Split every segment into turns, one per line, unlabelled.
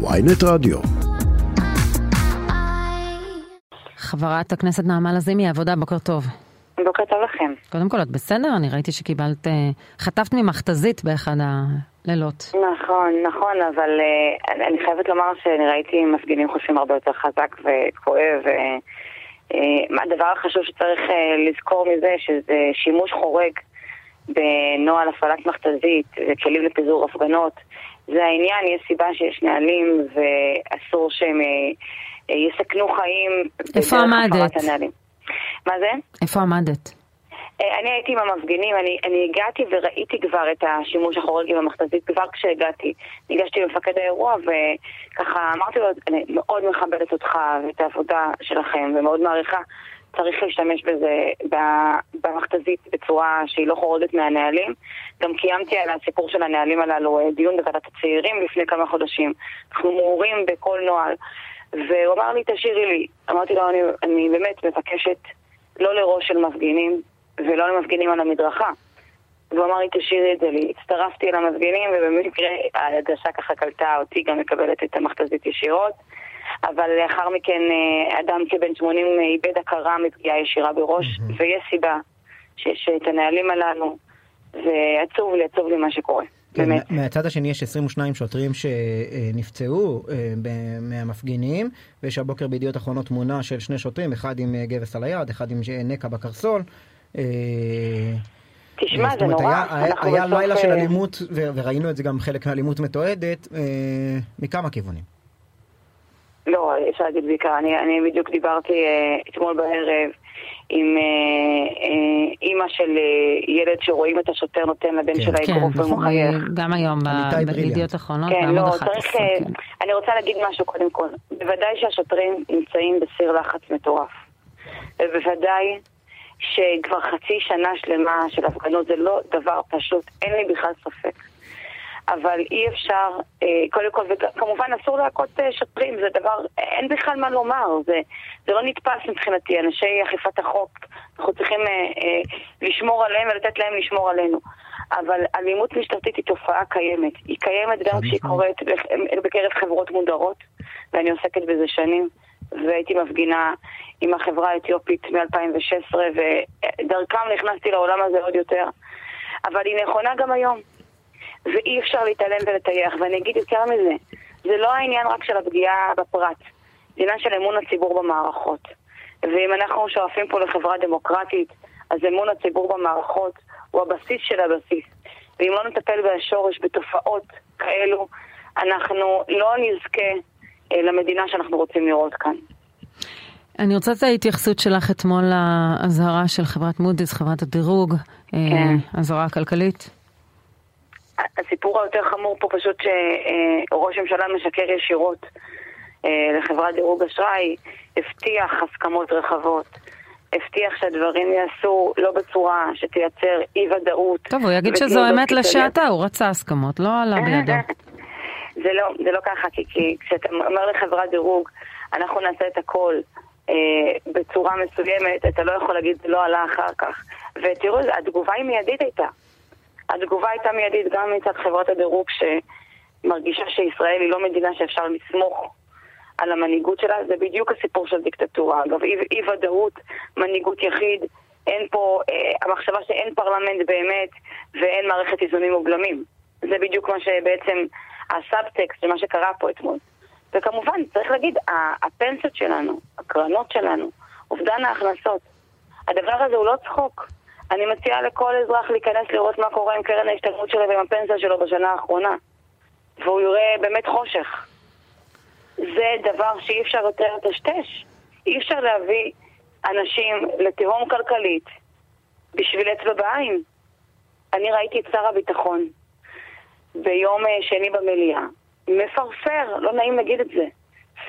ויינט רדיו.
חברת הכנסת נעמה לזימי, עבודה, בוקר טוב.
בוקר טוב לכם.
קודם כל, את בסדר? אני ראיתי שקיבלת, אה, חטפת ממכתזית באחד הלילות.
נכון, נכון, אבל uh, אני חייבת לומר שאני ראיתי מפגינים חושבים הרבה יותר חזק וכואב. Uh, הדבר החשוב שצריך לזכור מזה, שזה שימוש חורג בנוהל הפעלת מכתזית וכלים לפיזור הפגנות. זה העניין, יש סיבה שיש נהלים ואסור שהם uh, יסכנו חיים.
איפה עמדת?
מה זה?
איפה עמדת?
אה, אני הייתי עם המפגינים, אני, אני הגעתי וראיתי כבר את השימוש החורג עם המכתזית כבר כשהגעתי. ניגשתי למפקד האירוע וככה אמרתי לו, אני מאוד מכבדת אותך ואת העבודה שלכם ומאוד מעריכה. צריך להשתמש בזה במכתזית בצורה שהיא לא חורגת מהנהלים. גם קיימתי על הסיפור של הנהלים הללו אה, דיון בוועדת הצעירים לפני כמה חודשים. אנחנו מעורים בכל נוהל. והוא אמר לי, תשאירי לי. אמרתי לו, אני, אני באמת מבקשת לא לראש של מפגינים ולא למפגינים על המדרכה. והוא אמר לי, תשאירי את זה לי. הצטרפתי למפגינים, ובמקרה ההדשה ככה קלטה אותי גם מקבלת את המכתזית ישירות. אבל לאחר מכן אה, אדם כבן 80 איבד הכרה מפגיעה ישירה בראש, mm-hmm. ויש סיבה שיש את הנהלים הללו, ועצוב לי, עצוב לי מה שקורה.
כן, מהצד השני יש 22 שוטרים שנפצעו אה, מהמפגינים, ויש הבוקר בידיעות אחרונות תמונה של שני שוטרים, אחד עם אה, גבס על היד, אחד עם נקע בקרסול.
אה, תשמע, זה נורא.
היה, היה לילה של אלימות, וראינו את זה גם חלק מהאלימות מתועדת, מכמה כיוונים.
לא, אפשר להגיד בעיקר. אני, אני בדיוק דיברתי אתמול בערב. עם אה, אה, אימא של אה, ילד שרואים את השוטר נותן לבן כן. שלה אגרוף
כן, ומחייך. גם היום בידיעות אחרונות,
כן, לא, צריך... כן. אני רוצה להגיד משהו קודם כל. בוודאי שהשוטרים נמצאים בסיר לחץ מטורף. ובוודאי שכבר חצי שנה שלמה של הפגנות זה לא דבר פשוט, אין לי בכלל ספק. אבל אי אפשר, אה, קודם כל, וכמובן אסור להכות אה, שוטרים, זה דבר, אין בכלל מה לומר, זה, זה לא נתפס מבחינתי, אנשי אכיפת החוק, אנחנו צריכים אה, אה, לשמור עליהם ולתת להם לשמור עלינו. אבל אלימות משטרתית היא תופעה קיימת, היא קיימת גם כשהיא קורית בקרב חברות מודרות, ואני עוסקת בזה שנים, והייתי מפגינה עם החברה האתיופית מ-2016, ודרכם נכנסתי לעולם הזה עוד יותר. אבל היא נכונה גם היום. ואי אפשר להתעלם ולטייח. ואני אגיד יותר מזה, זה לא העניין רק של הפגיעה בפרט, זה עניין של אמון הציבור במערכות. ואם אנחנו שואפים פה לחברה דמוקרטית, אז אמון הציבור במערכות הוא הבסיס של הבסיס. ואם לא נטפל בשורש, בתופעות כאלו, אנחנו לא נזכה אה, למדינה שאנחנו רוצים לראות כאן.
אני רוצה את ההתייחסות שלך אתמול לאזהרה של חברת מודי'ס, חברת הדירוג, אה, כן. אזהרה כלכלית.
הסיפור היותר חמור פה פשוט שראש הממשלה משקר ישירות אה, לחברת דירוג אשראי, הבטיח הסכמות רחבות. הבטיח שהדברים יעשו לא בצורה שתייצר אי ודאות.
טוב, הוא יגיד שזו אמת לשעתה, הוא רצה הסכמות, לא עלה בידו.
זה לא, זה לא ככה, כי, כי כשאתה אומר לחברת דירוג, אנחנו נעשה את הכל אה, בצורה מסוימת, אתה לא יכול להגיד זה לא עלה אחר כך. ותראו, התגובה היא מיידית הייתה. התגובה הייתה מיידית גם מצד חברות הדירוג שמרגישה שישראל היא לא מדינה שאפשר לסמוך על המנהיגות שלה, זה בדיוק הסיפור של דיקטטורה. אגב, אי, אי ודאות, מנהיגות יחיד, אין פה, אה, המחשבה שאין פרלמנט באמת ואין מערכת איזונים ובלמים. זה בדיוק מה שבעצם הסאבטקסט של מה שקרה פה אתמול. וכמובן, צריך להגיד, הפנסיות שלנו, הקרנות שלנו, אובדן ההכנסות, הדבר הזה הוא לא צחוק. אני מציעה לכל אזרח להיכנס לראות מה קורה עם קרן ההשתלמות שלו ועם הפנסיה שלו בשנה האחרונה. והוא יראה באמת חושך. זה דבר שאי אפשר יותר לטשטש. אי אפשר להביא אנשים לתהום כלכלית בשביל אצבע בעין. אני ראיתי את שר הביטחון ביום אה, שני במליאה, מפרפר, לא נעים להגיד את זה,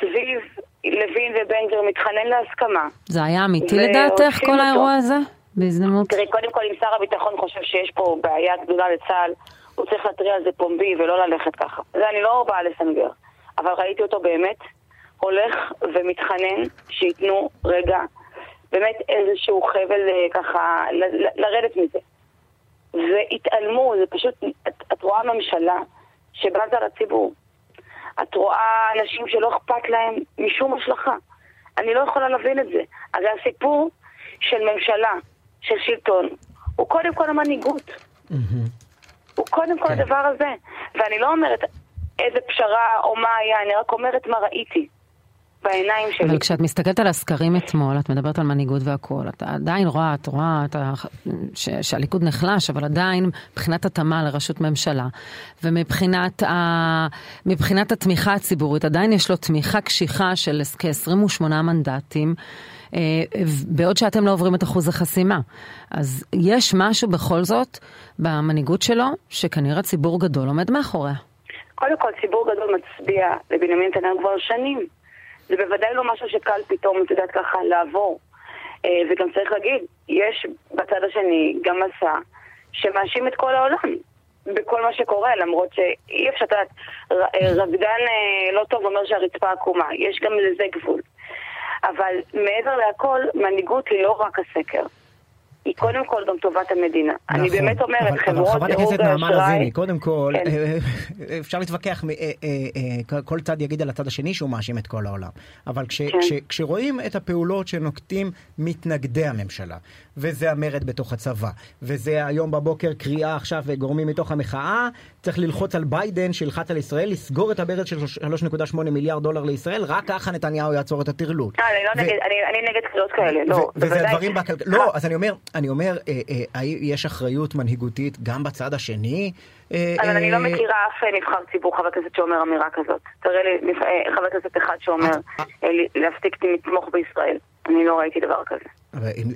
סביב לוין ובן גביר מתחנן להסכמה.
זה היה אמיתי לדעתך כל האירוע הזה? בהזדמנות.
תראי, קודם כל, אם שר הביטחון חושב שיש פה בעיה גדולה לצה"ל, הוא צריך להתריע על זה פומבי ולא ללכת ככה. זה אני לא באה לסנגר, אבל ראיתי אותו באמת הולך ומתחנן שייתנו רגע, באמת איזשהו חבל אה, ככה, לרדת מזה. והתעלמו, זה פשוט, את, את רואה ממשלה שבזה לציבור. את רואה אנשים שלא אכפת להם משום השלכה. אני לא יכולה להבין את זה. הרי הסיפור של ממשלה, של שלטון, הוא קודם כל המנהיגות. הוא קודם כל
כן.
הדבר הזה. ואני לא אומרת איזה פשרה או מה היה, אני רק אומרת מה ראיתי בעיניים שלי.
אבל כשאת מסתכלת על הסקרים אתמול, את מדברת על מנהיגות והכול, את עדיין רואה, את רואה את ה... ש... שהליכוד נחלש, אבל עדיין מבחינת התאמה לראשות ממשלה, ומבחינת ה... התמיכה הציבורית, עדיין יש לו תמיכה קשיחה של כ-28 מנדטים. אה, בעוד שאתם לא עוברים את אחוז החסימה. אז יש משהו בכל זאת במנהיגות שלו, שכנראה ציבור גדול עומד מאחוריה.
קודם כל, ציבור גדול מצביע לבנימין נתניהו כבר שנים. זה בוודאי לא משהו שקל פתאום, את יודעת ככה, לעבור. אה, וגם צריך להגיד, יש בצד השני גם מסע שמאשים את כל העולם בכל מה שקורה, למרות שאי אפשר, את יודעת, אה, רקדן אה, לא טוב אומר שהרצפה עקומה, יש גם לזה גבול. אבל מעבר להכל, מנהיגות היא לא רק הסקר. היא קודם כל גם טובת המדינה. אני
נכון.
באמת אומרת,
אבל- אבל
חברות
חברת
דירוג
הכנסת נעמה
האשראי...
לזימי, קודם כל,
כן.
אה, אפשר להתווכח, אה, אה, אה, כל צד יגיד על הצד השני שהוא מאשים את כל העולם. אבל כש-
כן.
כש- כשרואים את הפעולות שנוקטים מתנגדי הממשלה, וזה המרד בתוך הצבא, וזה היום בבוקר קריאה עכשיו גורמים מתוך המחאה, צריך ללחוץ על ביידן, שילחץ על ישראל, לסגור את הברז של 3.8 מיליארד דולר לישראל, רק ככה נתניהו יעצור את הטרלול.
אה, אני לא נגד, אני, אני נגד קריאות כאלה, לא,
וזה. הדברים בכלכלה, לא, אז אני אומר, אני אומר, אה, אה, יש אחריות מנהיגותית גם בצד השני?
אבל אני לא מכירה אף נבחר ציבור, חבר כנסת שאומר אמירה כזאת. תראה לי חבר כנסת אחד שאומר להפסיק לתמוך בישראל. אני לא ראיתי דבר כזה.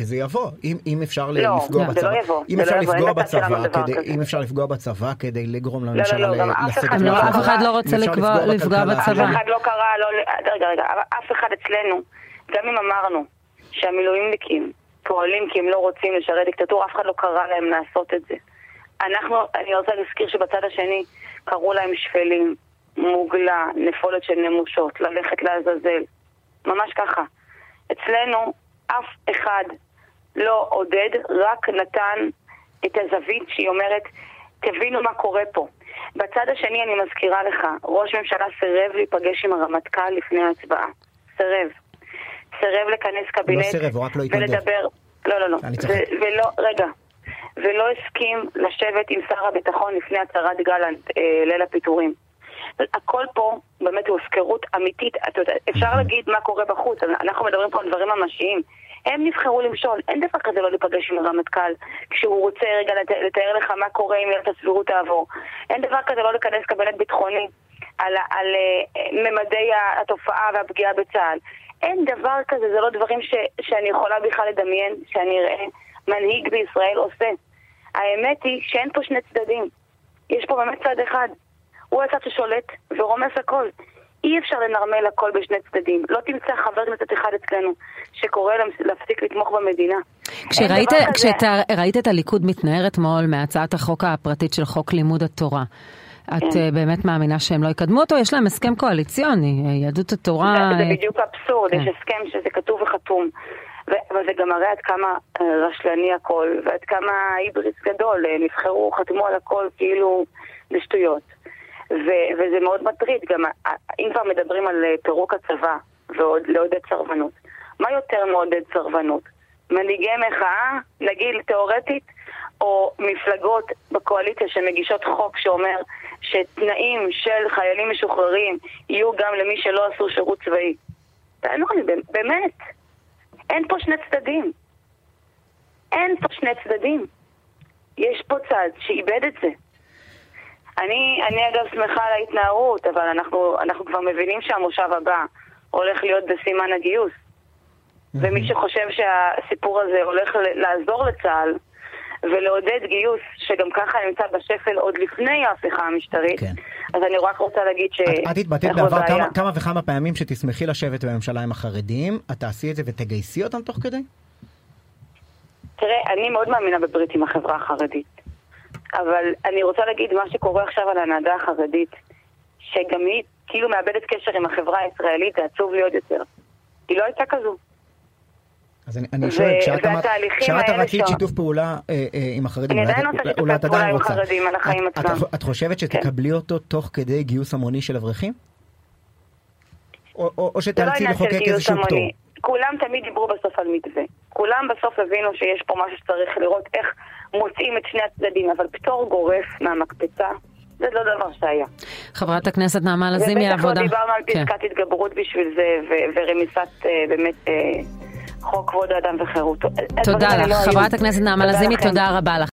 זה יבוא, אם, אם אפשר ל-
לא,
לפגוע
זה
בצבא,
לא יבוא,
אם אפשר
לא
לפגוע בצבא, כדי. אם אפשר לפגוע בצבא כדי לגרום
לא,
לממשלה
לא, גם
ל-
אף
לשאת
אחד
את
לא-
לא. אף אחד לא רוצה לפגוע- לפגוע בצבא.
אף אחד לא קרא, לא... רגע, רגע, אבל אף אחד אצלנו, גם אם אמרנו שהמילואימניקים פועלים כי הם לא רוצים לשרת דיקטטורה, אף אחד לא קרא להם לעשות את זה. אנחנו, אני רוצה להזכיר שבצד השני קראו להם שפלים, מוגלה, נפולת של נמושות, ללכת לעזאזל. ממש ככה. אצלנו אף אחד לא עודד, רק נתן את הזווית שהיא אומרת, תבינו מה קורה פה. בצד השני אני מזכירה לך, ראש ממשלה סירב להיפגש עם הרמטכ"ל לפני ההצבעה. סירב. סירב לכנס קבינט
לא סירב, הוא רק לא התנדב.
ולדבר. לא, לא, לא. ו- ולא, רגע. ולא הסכים לשבת עם שר הביטחון לפני הצהרת גלנט, אה, ליל הפיטורים. הכל פה באמת הוא הפקרות אמיתית. אתה יודע, אפשר להגיד מה קורה בחוץ, אנחנו מדברים פה על דברים ממשיים. הם נבחרו למשול, אין דבר כזה לא להיפגש עם הרמטכ"ל כשהוא רוצה רגע לת- לתאר לך מה קורה אם עילת הסבירות תעבור. אין דבר כזה לא לכנס קבינט ביטחוני על, על אה, ממדי התופעה והפגיעה בצה"ל. אין דבר כזה, זה לא דברים ש, שאני יכולה בכלל לדמיין, שאני אראה מנהיג בישראל עושה. האמת היא שאין פה שני צדדים. יש פה באמת צד אחד. הוא הצד ששולט ורומס הכל. אי אפשר לנרמל הכל בשני צדדים. לא תמצא חבר כנסת אחד אצלנו שקורא להפסיק לתמוך במדינה.
כשראית. כשאתה ראית את הליכוד מתנער אתמול מהצעת החוק הפרטית של חוק לימוד התורה, את
כן.
אה, באמת מאמינה שהם לא יקדמו אותו? יש להם הסכם קואליציוני, אה, יהדות התורה...
זה, זה
אה,
בדיוק אבסורד,
כן.
יש הסכם שזה כתוב וחתום. ו- אבל זה גם מראה עד כמה רשלני הכל, ועד כמה היבריס גדול, נבחרו, חתמו על הכל כאילו בשטויות. ו- וזה מאוד מטריד, גם אם כבר מדברים על אה, פירוק הצבא ועוד לעודד סרבנות, מה יותר מעודד סרבנות? מנהיגי מחאה, נגיד תיאורטית, או מפלגות בקואליציה שמגישות חוק שאומר שתנאים של חיילים משוחררים יהיו גם למי שלא עשו שירות צבאי. תענו לי, באמת. אין פה שני צדדים. אין פה שני צדדים. יש פה צד שאיבד את זה. אני, אני אגב שמחה על ההתנערות, אבל אנחנו, אנחנו כבר מבינים שהמושב הבא הולך להיות בסימן הגיוס. ומי שחושב שהסיפור הזה הולך לעזור לצה"ל ולעודד גיוס, שגם ככה נמצא בשפל עוד לפני ההפיכה המשטרית,
כן.
אז אני רק רוצה להגיד ש...
את, את התבטאת בעבר. כמה, כמה וכמה פעמים שתשמחי לשבת בממשלה עם החרדים, את תעשי את זה ותגייסי אותם תוך כדי?
תראה, אני מאוד מאמינה בברית עם החברה החרדית. אבל אני רוצה להגיד מה שקורה עכשיו על ההנהגה החרדית, שגם היא כאילו מאבדת קשר עם החברה הישראלית, זה עצוב לי עוד יותר. היא לא הייתה כזו.
אז אני, אני שואל, כשאת רצית שיתוף פעולה אה, אה, עם החרדים,
אני עדיין
את-
רוצה שיתוף
את
פעולה עם
רוצה.
החרדים על החיים
את, את,
עצמם.
את חושבת שתקבלי אותו תוך כדי גיוס המוני של אברכים? או, או, או
זה לא
לחוקק איזשהו פטור.
כולם תמיד דיברו בסוף על מתווה. כולם בסוף הבינו שיש פה משהו שצריך לראות איך מוצאים את שני הצדדים, אבל פטור גורף מהמקפצה, זה לא דבר שהיה.
חברת הכנסת נעמה לזימי,
ובטח לא
העבודה.
דיברנו על
כן.
פסקת התגברות בשביל זה, ו- ורמיסת אה, באמת אה, חוק כבוד האדם וחירותו.
תודה לך.
לא.
חברת הכנסת נעמה לזימי. תודה רבה לך.